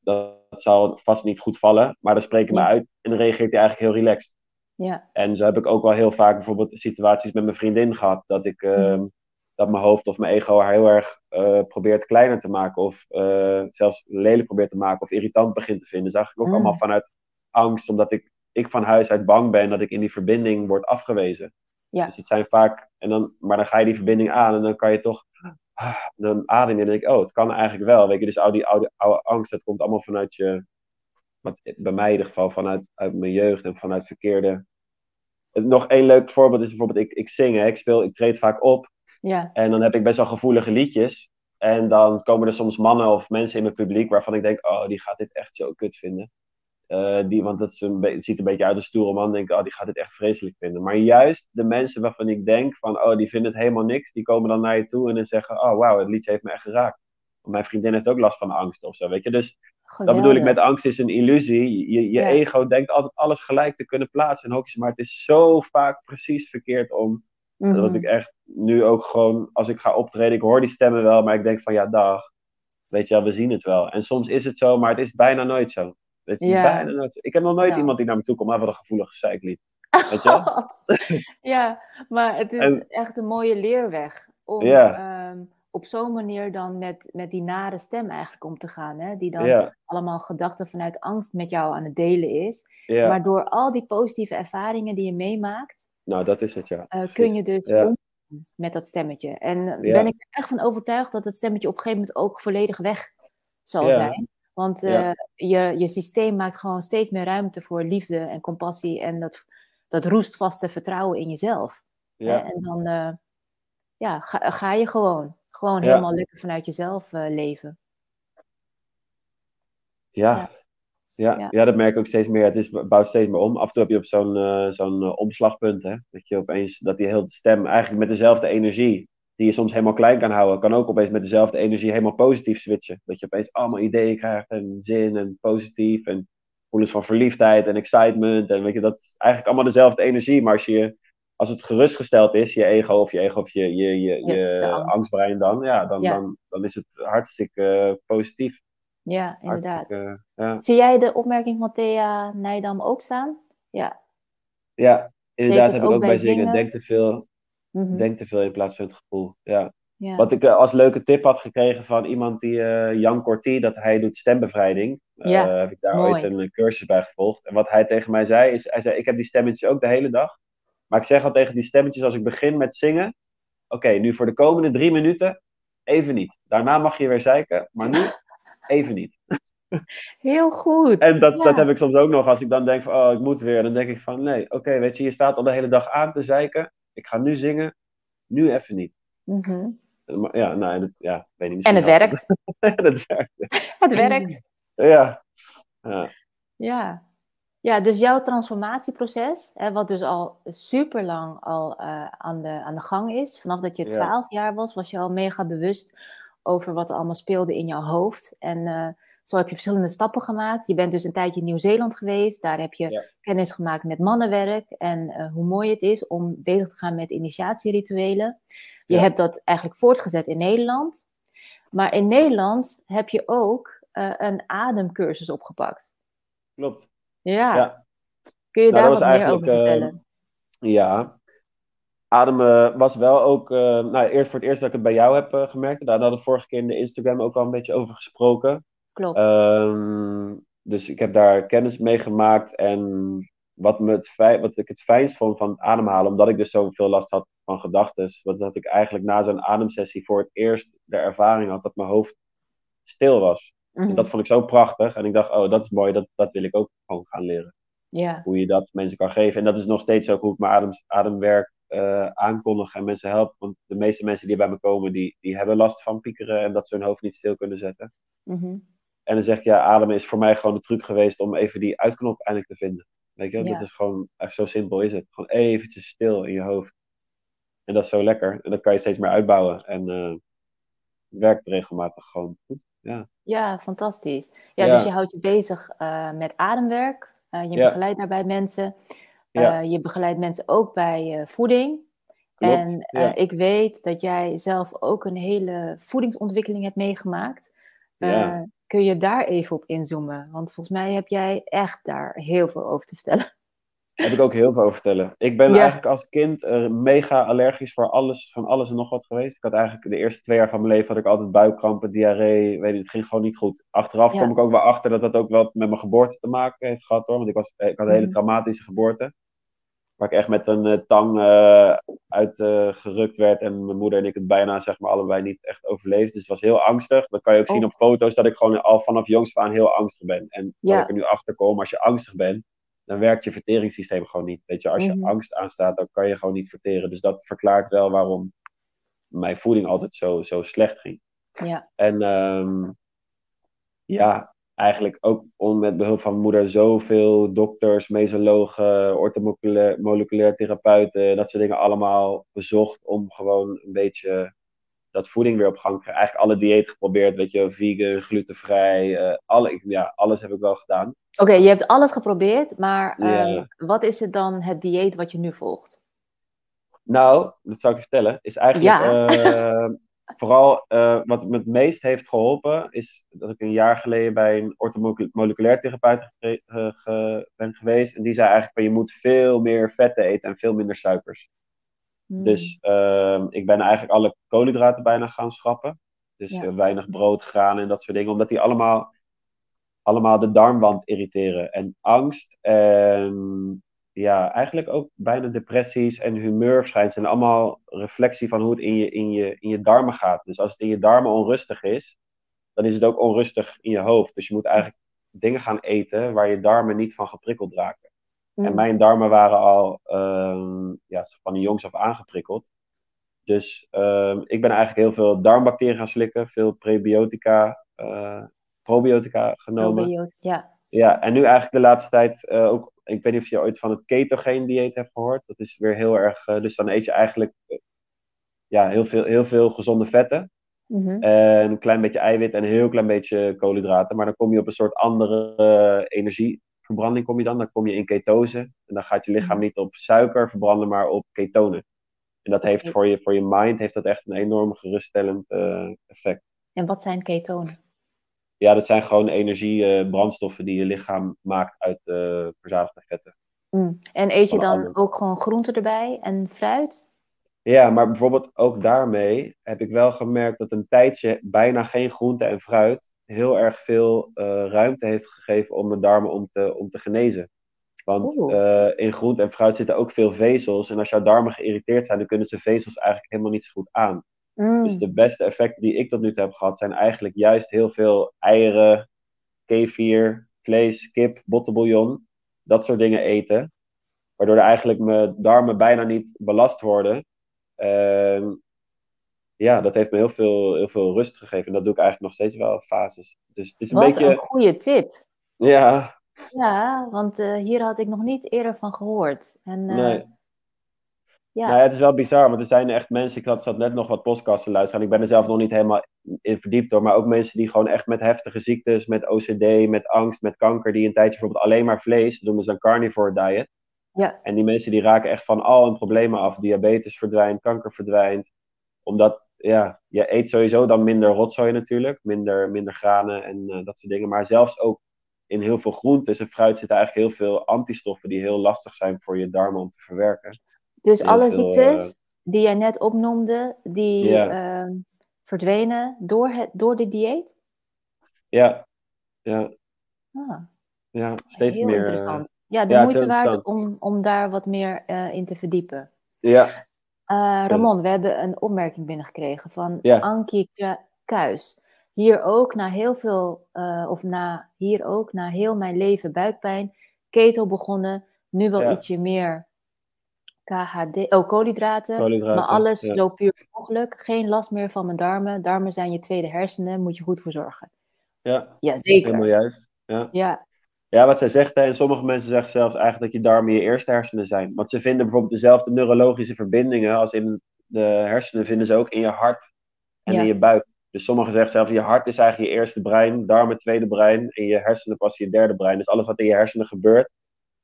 dat, zal vast niet goed vallen. Maar dan spreek ik ja. me uit. En dan reageert hij eigenlijk heel relaxed. Ja. En zo heb ik ook wel heel vaak bijvoorbeeld situaties met mijn vriendin gehad. Dat ik... Uh, mm. Dat mijn hoofd of mijn ego haar heel erg uh, probeert kleiner te maken. Of uh, zelfs lelijk probeert te maken. Of irritant begint te vinden. Dat is eigenlijk ook mm. allemaal vanuit angst. Omdat ik, ik van huis uit bang ben dat ik in die verbinding word afgewezen. Ja. Dus het zijn vaak, en dan, maar dan ga je die verbinding aan en dan kan je toch, dan adem je en denk ik, oh, het kan eigenlijk wel. Weet je, dus al die oude, oude angst, dat komt allemaal vanuit je, wat, bij mij in ieder geval, vanuit uit mijn jeugd en vanuit verkeerde. Nog één leuk voorbeeld is bijvoorbeeld, ik, ik zing, hè, ik speel, ik treed vaak op. Ja. En dan heb ik best wel gevoelige liedjes. En dan komen er soms mannen of mensen in mijn publiek waarvan ik denk, oh, die gaat dit echt zo kut vinden. Uh, die, want dat een het ziet een beetje uit als stoere man. denk ik, oh, die gaat dit echt vreselijk vinden. Maar juist de mensen waarvan ik denk van, oh, die vinden het helemaal niks. Die komen dan naar je toe en dan zeggen, oh, wauw, het liedje heeft me echt geraakt. Want mijn vriendin heeft ook last van angst of zo, weet je. Dus Geweldig. dat bedoel ik met angst is een illusie. Je, je ja. ego denkt altijd alles gelijk te kunnen plaatsen in hokjes. Maar het is zo vaak precies verkeerd om. Mm -hmm. Dat ik echt nu ook gewoon, als ik ga optreden, ik hoor die stemmen wel. Maar ik denk van, ja, dag. Weet je wel, we zien het wel. En soms is het zo, maar het is bijna nooit zo. Ja. nooit... Ik heb nog nooit ja. iemand die naar me toe komt, maar wat een gevoelig zeiklied. [laughs] Weet je [laughs] ja, maar het is en... echt een mooie leerweg. Om um, op zo'n manier dan met, met die nare stem eigenlijk om te gaan. Hè? Die dan allemaal gedachten vanuit angst met jou aan het delen is. Maar door al die positieve ervaringen die je meemaakt... Nou, dat is het, ja. Uh, kun je dus om met dat stemmetje. En ben ik er echt van overtuigd dat het stemmetje op een gegeven moment ook volledig weg zal zijn. Want uh, ja. je, je systeem maakt gewoon steeds meer ruimte voor liefde en compassie en dat, dat roestvaste vertrouwen in jezelf. Ja. En dan uh, ja, ga, ga, je gewoon, gewoon ja. helemaal lekker vanuit jezelf uh, leven. Ja. Ja. Ja, dat merk ik ook steeds meer. Het is, bouwt steeds meer om. Af en toe heb je op zo'n zo'n omslagpunt, hè? Dat je opeens, dat die hele stem eigenlijk met dezelfde energie die je soms helemaal klein kan houden, kan ook opeens met dezelfde energie helemaal positief switchen. Dat je opeens allemaal ideeën krijgt en zin en positief en gevoelens van verliefdheid en excitement. En weet je, dat is eigenlijk allemaal dezelfde energie. Maar als, je, als het gerustgesteld is, je ego of je ego of je, je, je, je angstbrein dan, ja, dan, Dan, dan is het hartstikke positief. Ja, inderdaad. Ja. Zie jij de opmerking van Thea Nijdam ook staan? Ja. Ja, inderdaad heb ik ook bij zingen. Denk te veel. Mhm. Denk te veel in plaats van het gevoel. Ja. Wat ik eh, als leuke tip had gekregen van iemand die, uh, Jan Corti, dat hij doet stembevrijding. Uh, ja, heb ik daar ooit een cursus bij gevolgd. En wat hij tegen mij zei, is: hij zei, Ik heb die stemmetjes ook de hele dag. Maar ik zeg al tegen die stemmetjes als ik begin met zingen: Oké, nu voor de komende drie minuten even niet. Daarna mag je weer zeiken, maar nu [laughs] even niet. Heel goed. En dat, dat heb ik soms ook nog als ik dan denk van, oh, ik moet weer. Dan denk ik van, nee, oké, weet je, je staat al de hele dag aan te zeiken. Ik ga nu zingen, nu even niet. Mhm. Ja, nou, dat, ja, weet niet. En het werkt. [laughs] het werkt. Het werkt. Ja. Ja. ja. Ja, dus jouw transformatieproces, hè, wat dus al super lang al uh, aan, de, aan de gang is, vanaf dat je 12 jaar was, was je al mega bewust over wat er allemaal speelde in jouw hoofd. En uh, zo heb je verschillende stappen gemaakt. Je bent dus een tijdje in Nieuw-Zeeland geweest. Daar heb je kennis gemaakt met mannenwerk. En uh, hoe mooi het is om bezig te gaan met initiatierituelen. Je hebt dat eigenlijk voortgezet in Nederland. Maar in Nederland heb je ook uh, een ademcursus opgepakt. Klopt. Ja. ja. Kun je nou, daar wat meer over vertellen? ja, ademen was wel ook, uh, nou, eerst voor het eerst dat ik het bij jou heb uh, gemerkt. Daar hadden we vorige keer in de Instagram ook al een beetje over gesproken. Klopt. Ehm, dus ik heb daar kennis mee gemaakt. En wat, me het wat ik het fijnst vond van het ademhalen, omdat ik dus zoveel last had van gedachten, was dat ik eigenlijk na zo'n ademsessie voor het eerst de ervaring had dat mijn hoofd stil was. En mhm. dat vond ik zo prachtig. En ik dacht, oh, dat is mooi, dat, dat wil ik ook gewoon gaan leren. Hoe je dat mensen kan geven. En dat is nog steeds ook hoe ik mijn adem, ademwerk uh, aankondig en mensen help. Want de meeste mensen die bij me komen, die, die hebben last van piekeren en dat ze hun hoofd niet stil kunnen zetten. Mhm. En dan zeg ik, ja, ademen is voor mij gewoon de truc geweest om even die uitknop eindelijk te vinden. Weet je, dat is gewoon, echt zo simpel is het. Gewoon eventjes stil in je hoofd. En dat is zo lekker. En dat kan je steeds meer uitbouwen. En uh, werkt regelmatig gewoon goed. Ja, ja fantastisch. Ja, dus je houdt je bezig uh, met ademwerk. Uh, je begeleidt daarbij mensen. Eh, je begeleidt mensen ook bij voeding. en ik weet dat jij zelf ook een hele voedingsontwikkeling hebt meegemaakt. Ja. Kun je daar even op inzoomen? Want volgens mij heb jij echt daar heel veel over te vertellen. Heb ik ook heel veel over vertellen. Ik ben eigenlijk als kind mega allergisch voor alles, van alles en nog wat geweest. Ik had eigenlijk de eerste twee jaar van mijn leven had ik altijd buikkrampen, diarree. Weet je, het ging gewoon niet goed. Achteraf kom ik ook wel achter dat dat ook wel met mijn geboorte te maken heeft gehad hoor. Want ik, was, ik had een hele mhm. traumatische geboorte. Waar ik echt met een uh, tang uh, uitgerukt werd. En mijn moeder en ik het bijna zeg maar allebei niet echt overleefd. Dus het was heel angstig. Dan kan je ook zien oh. op foto's dat ik gewoon al vanaf jongs aan heel angstig ben. En ja. ik er nu achter kom, als je angstig bent, dan werkt je verteringssysteem gewoon niet. Weet je, als je mm -hmm. angst aanstaat, dan kan je gewoon niet verteren. Dus dat verklaart wel waarom mijn voeding altijd zo, zo slecht ging. Ja. En um, ja, eigenlijk ook om met behulp van mijn moeder zoveel dokters, mesologen, ortomoleculair therapeuten, dat soort dingen allemaal bezocht om gewoon een beetje dat voeding weer op gang te krijgen. Eigenlijk alle diëten geprobeerd, weet je, vegan, glutenvrij, uh, alle, ja, alles heb ik wel gedaan. Oké, je hebt alles geprobeerd, maar um, wat is het dan het dieet wat je nu volgt? Nou, dat zou ik je vertellen, is eigenlijk ja. uh, vooral uh, wat me het meest heeft geholpen, is dat ik een jaar geleden bij een ortomoleculair therapeut ge ben geweest. En die zei eigenlijk van je moet veel meer vetten eten en veel minder suikers. Mm. Dus uh, ik ben eigenlijk alle koolhydraten bijna gaan schrappen. Dus ja. uh, weinig brood, graan en dat soort dingen. Omdat die allemaal, allemaal de darmwand irriteren. En angst en ja, eigenlijk ook bijna depressies en humeurverschijnselen zijn allemaal reflectie van hoe het in je, in, je, in je darmen gaat. Dus als het in je darmen onrustig is, dan is het ook onrustig in je hoofd. Dus je moet eigenlijk dingen gaan eten waar je darmen niet van geprikkeld raken. Mm. En mijn darmen waren al uh, ja, van de jongs af aangeprikkeld. Dus uh, ik ben eigenlijk heel veel darmbacteriën gaan slikken, veel prebiotica, uh, probiotica genomen. Probiotica, ja. Ja, en nu eigenlijk de laatste tijd uh, ook ik weet niet of je ooit van het ketogeen dieet hebt gehoord. Dat is weer heel erg. Uh, dus dan eet je eigenlijk. ja, heel, veel, heel veel gezonde vetten. Mhm. En een klein beetje eiwit en een heel klein beetje koolhydraten. Maar dan kom je op een soort andere eh, energieverbranding kom je dan. Dan kom je in ketose. En dan gaat je lichaam Mhm. niet op suiker verbranden, maar op ketonen. En dat heeft voor je, voor je mind heeft dat echt een enorm geruststellend eh, effect. En wat zijn ketonen? Ja, dat zijn gewoon energiebrandstoffen die je lichaam maakt uit eh verzadigde vetten. Mm. En eet je dan ook gewoon groenten erbij en fruit? Ja, maar bijvoorbeeld ook daarmee heb ik wel gemerkt dat een tijdje bijna geen groente en fruit heel erg veel eh, ruimte heeft gegeven om mijn darmen om te, om te genezen. Want eh, in groente en fruit zitten ook veel vezels. En als jouw darmen geïrriteerd zijn, dan kunnen ze vezels eigenlijk helemaal niet zo goed aan. Mm. Dus de beste effecten die ik tot nu toe heb gehad, zijn eigenlijk juist heel veel eieren, kefir, vlees, kip, bottenbouillon. Dat soort dingen eten. Waardoor er eigenlijk mijn darmen bijna niet belast worden. Ehm, ja, dat heeft me heel veel, heel veel rust gegeven. En dat doe ik eigenlijk nog steeds wel fases. Dus het is een Wat beetje. een goede tip. Ja, Ja, want eh, hier had ik nog niet eerder van gehoord. En eh, nee. Ja, Nou ja, het is wel bizar, want er zijn echt mensen, ik had, zat net nog wat podcasts te luisteren, en ik ben er zelf nog niet helemaal in verdiept door, maar ook mensen die gewoon echt met heftige ziektes, met OCD, met angst, met kanker, die een tijdje bijvoorbeeld alleen maar vlees, noemen ze een carnivore diet. ja, En die mensen die raken echt van al hun problemen af. Diabetes verdwijnt, kanker verdwijnt. Omdat, ja, je eet sowieso dan minder rotzooi natuurlijk, minder, minder granen en eh, dat soort dingen. Maar zelfs ook in heel veel groentes en fruit zitten eigenlijk heel veel antistoffen die heel lastig zijn voor je darmen om te verwerken. Dus heel alle veel, ziektes die jij net opnoemde, die Ja. ehm, verdwenen door, het, door dit dieet? Ja, ja, Ah, ja, steeds heel meer. eh, interessant. Ja, de ja, moeite waard om, om daar wat meer eh, in te verdiepen. Ja, Eh, Ramon, we hebben een opmerking binnengekregen van Ja. Ankie Ku- Kuis. Hier ook na heel veel, of na hier ook na heel mijn leven buikpijn, keto begonnen, nu wel Ja. ietsje meer KHD, oh koolhydraten, koolhydraten. maar alles ja. zo puur mogelijk. Geen last meer van mijn darmen. Darmen zijn je tweede hersenen, moet je goed voor zorgen. Ja, Jazeker. helemaal juist. Ja. Ja, Ja, wat zij zegt, hè, en sommige mensen zeggen zelfs eigenlijk dat je darmen je eerste hersenen zijn. Want ze vinden bijvoorbeeld dezelfde neurologische verbindingen als in de hersenen, vinden ze ook in je hart en Ja. in je buik. Dus sommigen zeggen zelfs, je hart is eigenlijk je eerste brein, darmen tweede brein en je hersenen pas je derde brein. Dus alles wat in je hersenen gebeurt,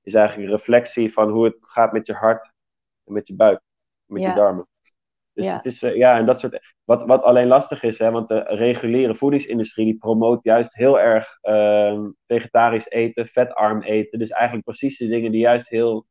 is eigenlijk een reflectie van hoe het gaat met je hart met je buik, met Ja. je darmen. Dus Ja. het is, eh, ja, en dat soort. Wat, wat alleen lastig is, hè, want de reguliere voedingsindustrie die promoot juist heel erg ehm, vegetarisch eten, vetarm eten. Dus eigenlijk precies de dingen die juist heel,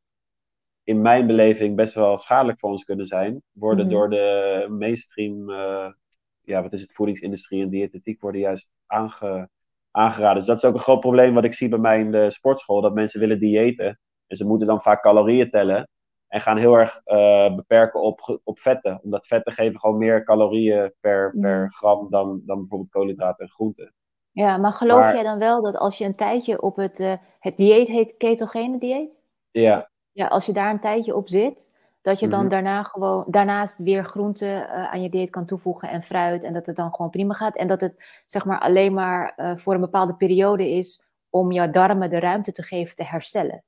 in mijn beleving, best wel schadelijk voor ons kunnen zijn, worden Mhm. door de mainstream, eh, ja, wat is het, voedingsindustrie en diëtetiek worden juist aange, aangeraden. Dus dat is ook een groot probleem wat ik zie bij mij in de sportschool, dat mensen willen diëten. En ze moeten dan vaak calorieën tellen. En gaan heel erg eh, beperken op, op vetten. Omdat vetten geven gewoon meer calorieën per, per Mhm. gram dan, dan bijvoorbeeld koolhydraten en groenten. ja, maar geloof Maar- jij dan wel dat als je een tijdje op het, eh, het dieet heet ketogene dieet? Ja, Ja, als je daar een tijdje op zit, dat je dan Mhm. daarna gewoon, daarnaast weer groenten eh, aan je dieet kan toevoegen en fruit en dat het dan gewoon prima gaat. En dat het zeg maar alleen maar voor een bepaalde periode is om jouw darmen de ruimte te geven te herstellen.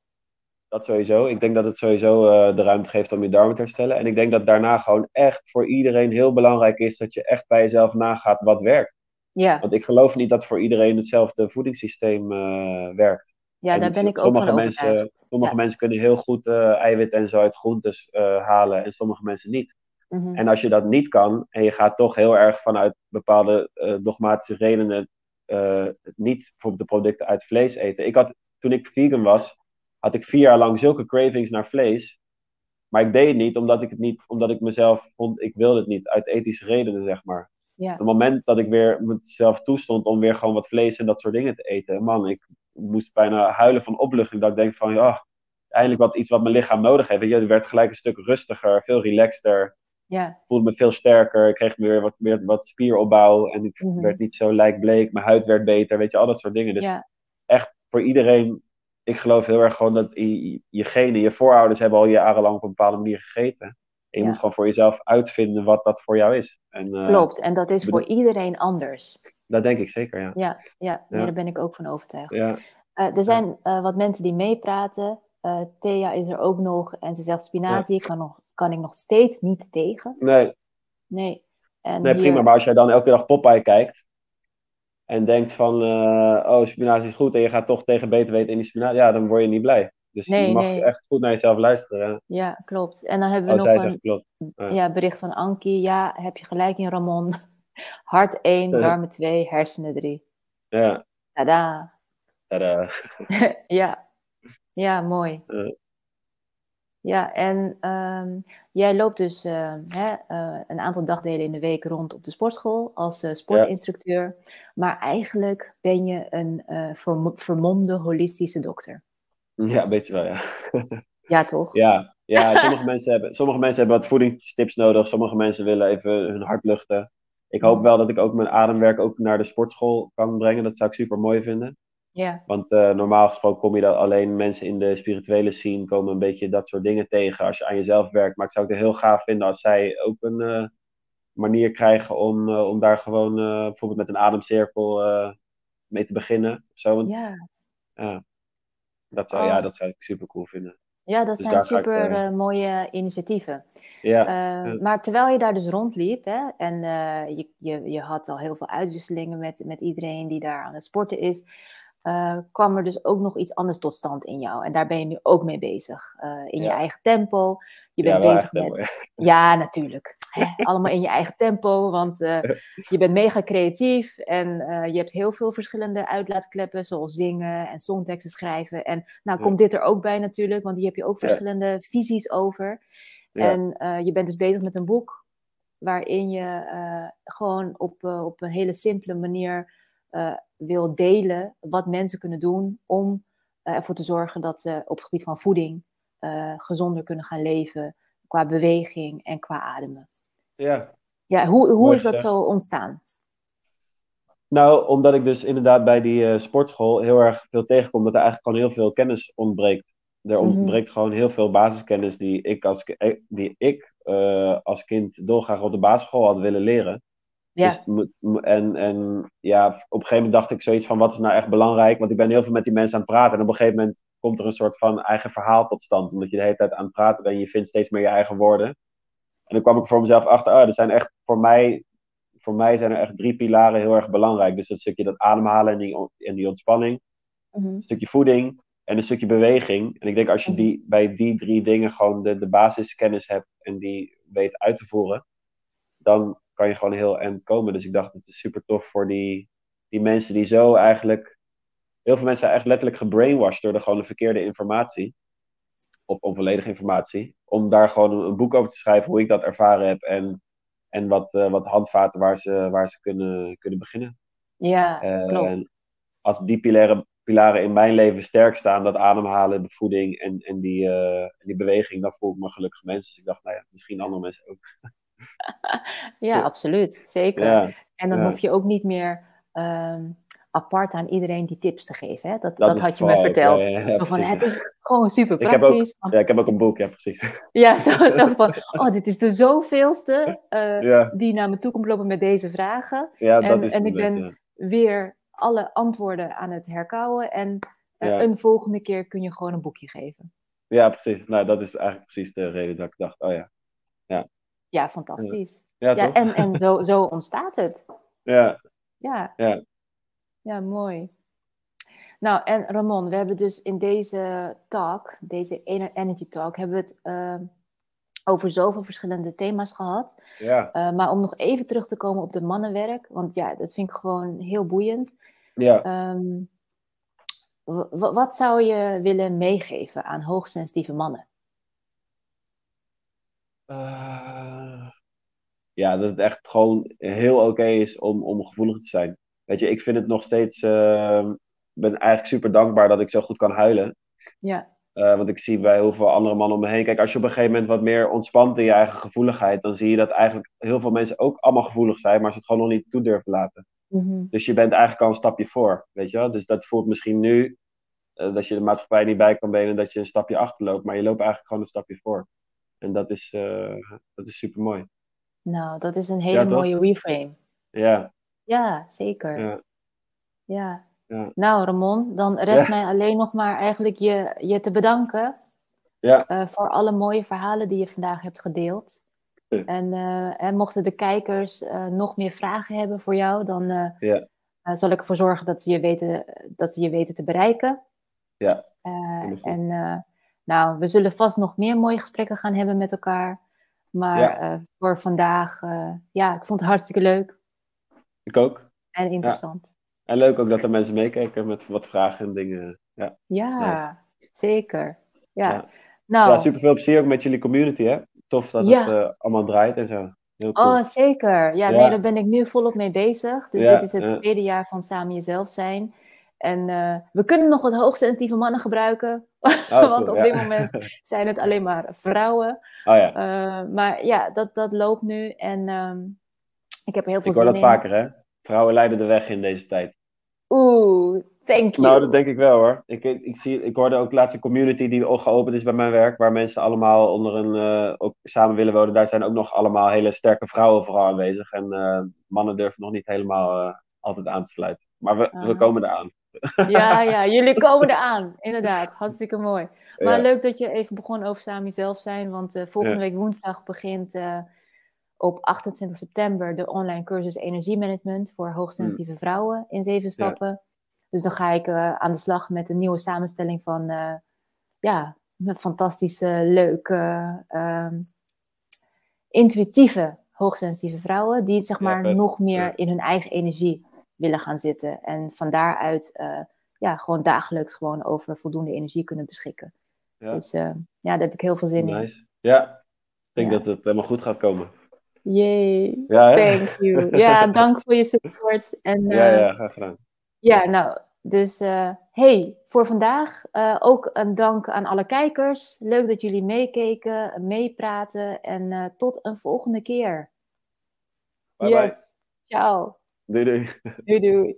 Dat sowieso. Ik denk dat het sowieso eh, de ruimte geeft om je darmen te herstellen. En ik denk dat daarna gewoon echt voor iedereen heel belangrijk is dat je echt bij jezelf nagaat wat werkt. Ja, Want ik geloof niet dat voor iedereen hetzelfde voedingssysteem eh, werkt. ja En daar ben ik ook van mensen, overtuigd. Sommige Ja. mensen kunnen heel goed eh eiwitten en zo uit groentes halen en sommige mensen niet. Mhm. En als je dat niet kan en je gaat toch heel erg vanuit bepaalde dogmatische redenen niet bijvoorbeeld de producten uit vlees eten. Ik had, toen ik vegan was, had ik vier jaar lang zulke cravings naar vlees. Maar ik deed het niet omdat ik het niet, omdat ik mezelf vond, ik wilde het niet, uit ethische redenen, zeg maar. Ja. Op het moment dat ik weer mezelf toestond om weer gewoon wat vlees en dat soort dingen te eten, man, ik moest bijna huilen van opluchting. Dat ik denk van, ja, eindelijk wat iets wat mijn lichaam nodig heeft. Je, het werd gelijk een stuk rustiger, veel relaxter Ja, voelde me veel sterker. Ik kreeg weer wat, meer wat spieropbouw. En ik Mhm. werd niet zo lijkbleek. Mijn huid werd beter. Weet je, al dat soort dingen. Dus ja, echt voor iedereen. Ik geloof heel erg gewoon dat je, je genen, je voorouders hebben al jarenlang op een bepaalde manier gegeten. En je Ja. moet gewoon voor jezelf uitvinden wat dat voor jou is. En, eh, klopt. En dat is voor iedereen anders. Dat denk ik zeker, ja. Ja, ja, nee, daar ben ik ook van overtuigd. Eh, er zijn eh, wat mensen die meepraten. Thea is er ook nog en ze zegt spinazie kan, nog, kan ik nog steeds niet tegen. nee. Nee. En nee, prima. Maar als jij dan elke dag Popeye kijkt en denkt van, uh, oh, spinazie is goed en je gaat toch tegen beter weten in die spinazie, ja, dan word je niet blij. Dus je mag echt goed naar jezelf luisteren. Ja, klopt. En dan hebben we nog een ja. bericht van Ankie. Ja, heb je gelijk in Ramon. [laughs] Hart 1, darmen 2, hersenen 3. Ja. Tada. Tada. [laughs] ja. ja, mooi. Ja, en um, jij loopt dus uh, hè, uh, een aantal dagdelen in de week rond op de sportschool als uh, sportinstructeur. Maar eigenlijk ben je een vermomde holistische dokter. Ja, een beetje wel, ja. [laughs] Ja, toch? Ja, ja sommige, mensen hebben, sommige mensen hebben wat voedingstips nodig. Sommige mensen willen even hun hart luchten. Ik hoop wel dat ik ook mijn ademwerk ook naar de sportschool kan brengen. Dat zou ik super mooi vinden. Ja. Want uh, normaal gesproken kom je dat alleen mensen in de spirituele scene komen een beetje dat soort dingen tegen als je aan jezelf werkt. Maar ik zou het heel gaaf vinden als zij ook een uh, manier krijgen om, uh, om daar gewoon bijvoorbeeld met een ademcirkel mee te beginnen. Zo. Ja. ja. Dat zou, oh. ja, dat zou ik super cool vinden. Ja, dat dus zijn super ik, mooie initiatieven. Ja, ja, Maar terwijl je daar dus rondliep hè, en je, je, je had al heel veel uitwisselingen met, met iedereen die daar aan het sporten is, uh, kwam er dus ook nog iets anders tot stand in jou. En daar ben je nu ook mee bezig. Uh, in je eigen tempo. Je bent bezig met. Tempo, ja. [laughs] ja. natuurlijk. Allemaal in je eigen tempo, want uh, [laughs] je bent mega creatief en je hebt heel veel verschillende uitlaatkleppen, zoals zingen en songteksten schrijven. En nou komt dit er ook bij natuurlijk, want hier heb je ook verschillende visies over. En je bent dus bezig met een boek waarin je gewoon op, op een hele simpele manier wil delen wat mensen kunnen doen om uh, ervoor te zorgen dat ze op het gebied van voeding uh, gezonder kunnen gaan leven, qua beweging en qua ademen. Ja. Ja, hoe, hoe is dat zo ontstaan? Nou, omdat ik dus inderdaad bij die sportschool heel erg veel tegenkom dat er eigenlijk gewoon heel veel kennis ontbreekt. Er mhm. ontbreekt gewoon heel veel basiskennis die ik als, die ik, als kind dolgraag op de basisschool had willen leren. Ja. Dus, en, en ja, op een gegeven moment dacht ik zoiets van, wat is nou echt belangrijk? Want ik ben heel veel met die mensen aan het praten. En op een gegeven moment komt er een soort van eigen verhaal tot stand. Omdat je de hele tijd aan het praten bent en je vindt steeds meer je eigen woorden. En dan kwam ik voor mezelf achter, oh, er zijn echt, voor mij, voor mij zijn er echt drie pilaren heel erg belangrijk. Dus dat stukje dat ademhalen en die, en die ontspanning. Mhm. Een stukje voeding en een stukje beweging. En ik denk als je mhm. die, bij die drie dingen gewoon de, de basiskennis hebt en die weet uit te voeren, dan kan je gewoon heel eind komen. Dus ik dacht, het is super tof voor die, die mensen die zo eigenlijk. Heel veel mensen zijn echt letterlijk gebrainwashed door de gewoon de verkeerde informatie. Of onvolledige informatie. Om daar gewoon een, boek over te schrijven hoe ik dat ervaren heb. En, en wat, uh, wat handvaten waar ze, waar ze kunnen, kunnen beginnen. Ja, klopt. als die pilaren, pilaren in mijn leven sterk staan, dat ademhalen, de voeding en, en die, uh, die beweging, dan voel ik me gelukkig mensen. Dus ik dacht, nou ja, misschien andere mensen ook. [laughs] ja, absoluut. Zeker. en dan hoef je ook niet meer ehm, apart aan iedereen die tips te geven. Hè? Dat, dat, had je me verteld. van, het is gewoon super praktisch. Ik ook, ja, ik heb ook een boek, ja, precies. Ja, zo, zo van, oh, dit is de zoveelste [laughs] uh, die naar me toe komt lopen met deze vragen. Ja, en, is en ik ben weer alle antwoorden aan het herkouwen. En uh, een volgende keer kun je gewoon een boekje geven. Ja, precies. Nou, dat is eigenlijk precies de reden dat ik dacht, oh ja. Ja, ja, fantastisch. Ja, ja en, en zo, zo ontstaat het. [laughs] Ja. Ja. Ja. Ja, mooi. Nou, en Ramon, we hebben dus in deze talk, deze Energy Talk, hebben we het uh, over zoveel verschillende thema's gehad. Ja. Uh, maar om nog even terug te komen op het mannenwerk, want ja, dat vind ik gewoon heel boeiend. Ja. Um, wat zou je willen meegeven aan hoogsensitieve mannen? Uh, ja, dat het echt gewoon heel oké is om, om gevoelig te zijn. Weet je, ik vind het nog steeds. Uh, ben eigenlijk super dankbaar dat ik zo goed kan huilen. Ja. Uh, want ik zie bij heel veel andere mannen om me heen. Kijk, als je op een gegeven moment wat meer ontspant in je eigen gevoeligheid, dan zie je dat eigenlijk heel veel mensen ook allemaal gevoelig zijn, maar ze het gewoon nog niet toe durven laten. Mm Dus je bent eigenlijk al een stapje voor, weet je wel? Dus dat voelt misschien nu uh, dat je de maatschappij niet bij kan benen, dat je een stapje achterloopt, maar je loopt eigenlijk gewoon een stapje voor. En dat is, uh, dat is super mooi. Nou, dat is een hele mooie reframe. Ja. Ja, zeker. Ja. ja. ja. Nou, Ramon, dan rest mij alleen nog maar eigenlijk je, je te bedanken. Ja. Uh, voor alle mooie verhalen die je vandaag hebt gedeeld. En, en mochten de kijkers nog meer vragen hebben voor jou, dan ja. zal ik ervoor zorgen dat ze je weten, dat ze je weten te bereiken. Ja. en nou, we zullen vast nog meer mooie gesprekken gaan hebben met elkaar. Maar voor vandaag, ja, ik vond het hartstikke leuk. Ik ook. En interessant. En leuk ook dat er mensen meekijken met wat vragen en dingen. Ja, ja zeker. Ja. Nou, ja, super veel plezier ook met jullie community, hè? Tof dat het uh, allemaal draait en zo. Heel cool. Oh, zeker. Ja, nee, daar ben ik nu volop mee bezig. Dus dit is het tweede jaar van Samen Jezelf zijn. En we kunnen nog wat hoogsensitieve mannen gebruiken. [laughs] Oh, want op dit moment [laughs] zijn het alleen maar vrouwen. Oh, ja. Uh, maar ja, dat, dat loopt nu. En um, ik heb heel veel ik zin in. Ik hoor dat vaker, hè? Vrouwen leiden de weg in deze tijd. Oeh, thank you. Nou, dat denk ik wel hoor. Ik, ik, zie, ik hoorde ook laatst een community die al geopend is bij mijn werk, waar mensen allemaal onder een, uh, ook samen willen wonen. Daar zijn ook nog allemaal hele sterke vrouwen vooral aanwezig. En uh, mannen durven nog niet helemaal altijd aan te sluiten. Maar we, we komen eraan. Ja, [laughs] ja, jullie komen eraan. Inderdaad, hartstikke mooi. Maar ja. leuk dat je even begon over samen jezelf zijn, want volgende ja. week woensdag begint op 28 september de online cursus Energiemanagement voor hoogsensitieve mm. vrouwen in zeven stappen. Dus dan ga ik uh, aan de slag met een nieuwe samenstelling van ja, een fantastische, leuke, uh, intuïtieve hoogsensitieve vrouwen die zeg maar nog meer in hun eigen energie willen gaan zitten en van daaruit ja, gewoon dagelijks gewoon over voldoende energie kunnen beschikken. Dus ja, daar heb ik heel veel zin nice. in. Ja, ik denk dat het helemaal goed gaat komen. Yay. Ja, Thank you. Ja, [laughs] dank voor je support. En, ja, ja, graag gedaan. Ja, nou, dus uh, hey, voor vandaag uh, ook een dank aan alle kijkers. Leuk dat jullie meekeken, meepraten en uh, tot een volgende keer. Bye yes. Bye. Ciao. They do. they do.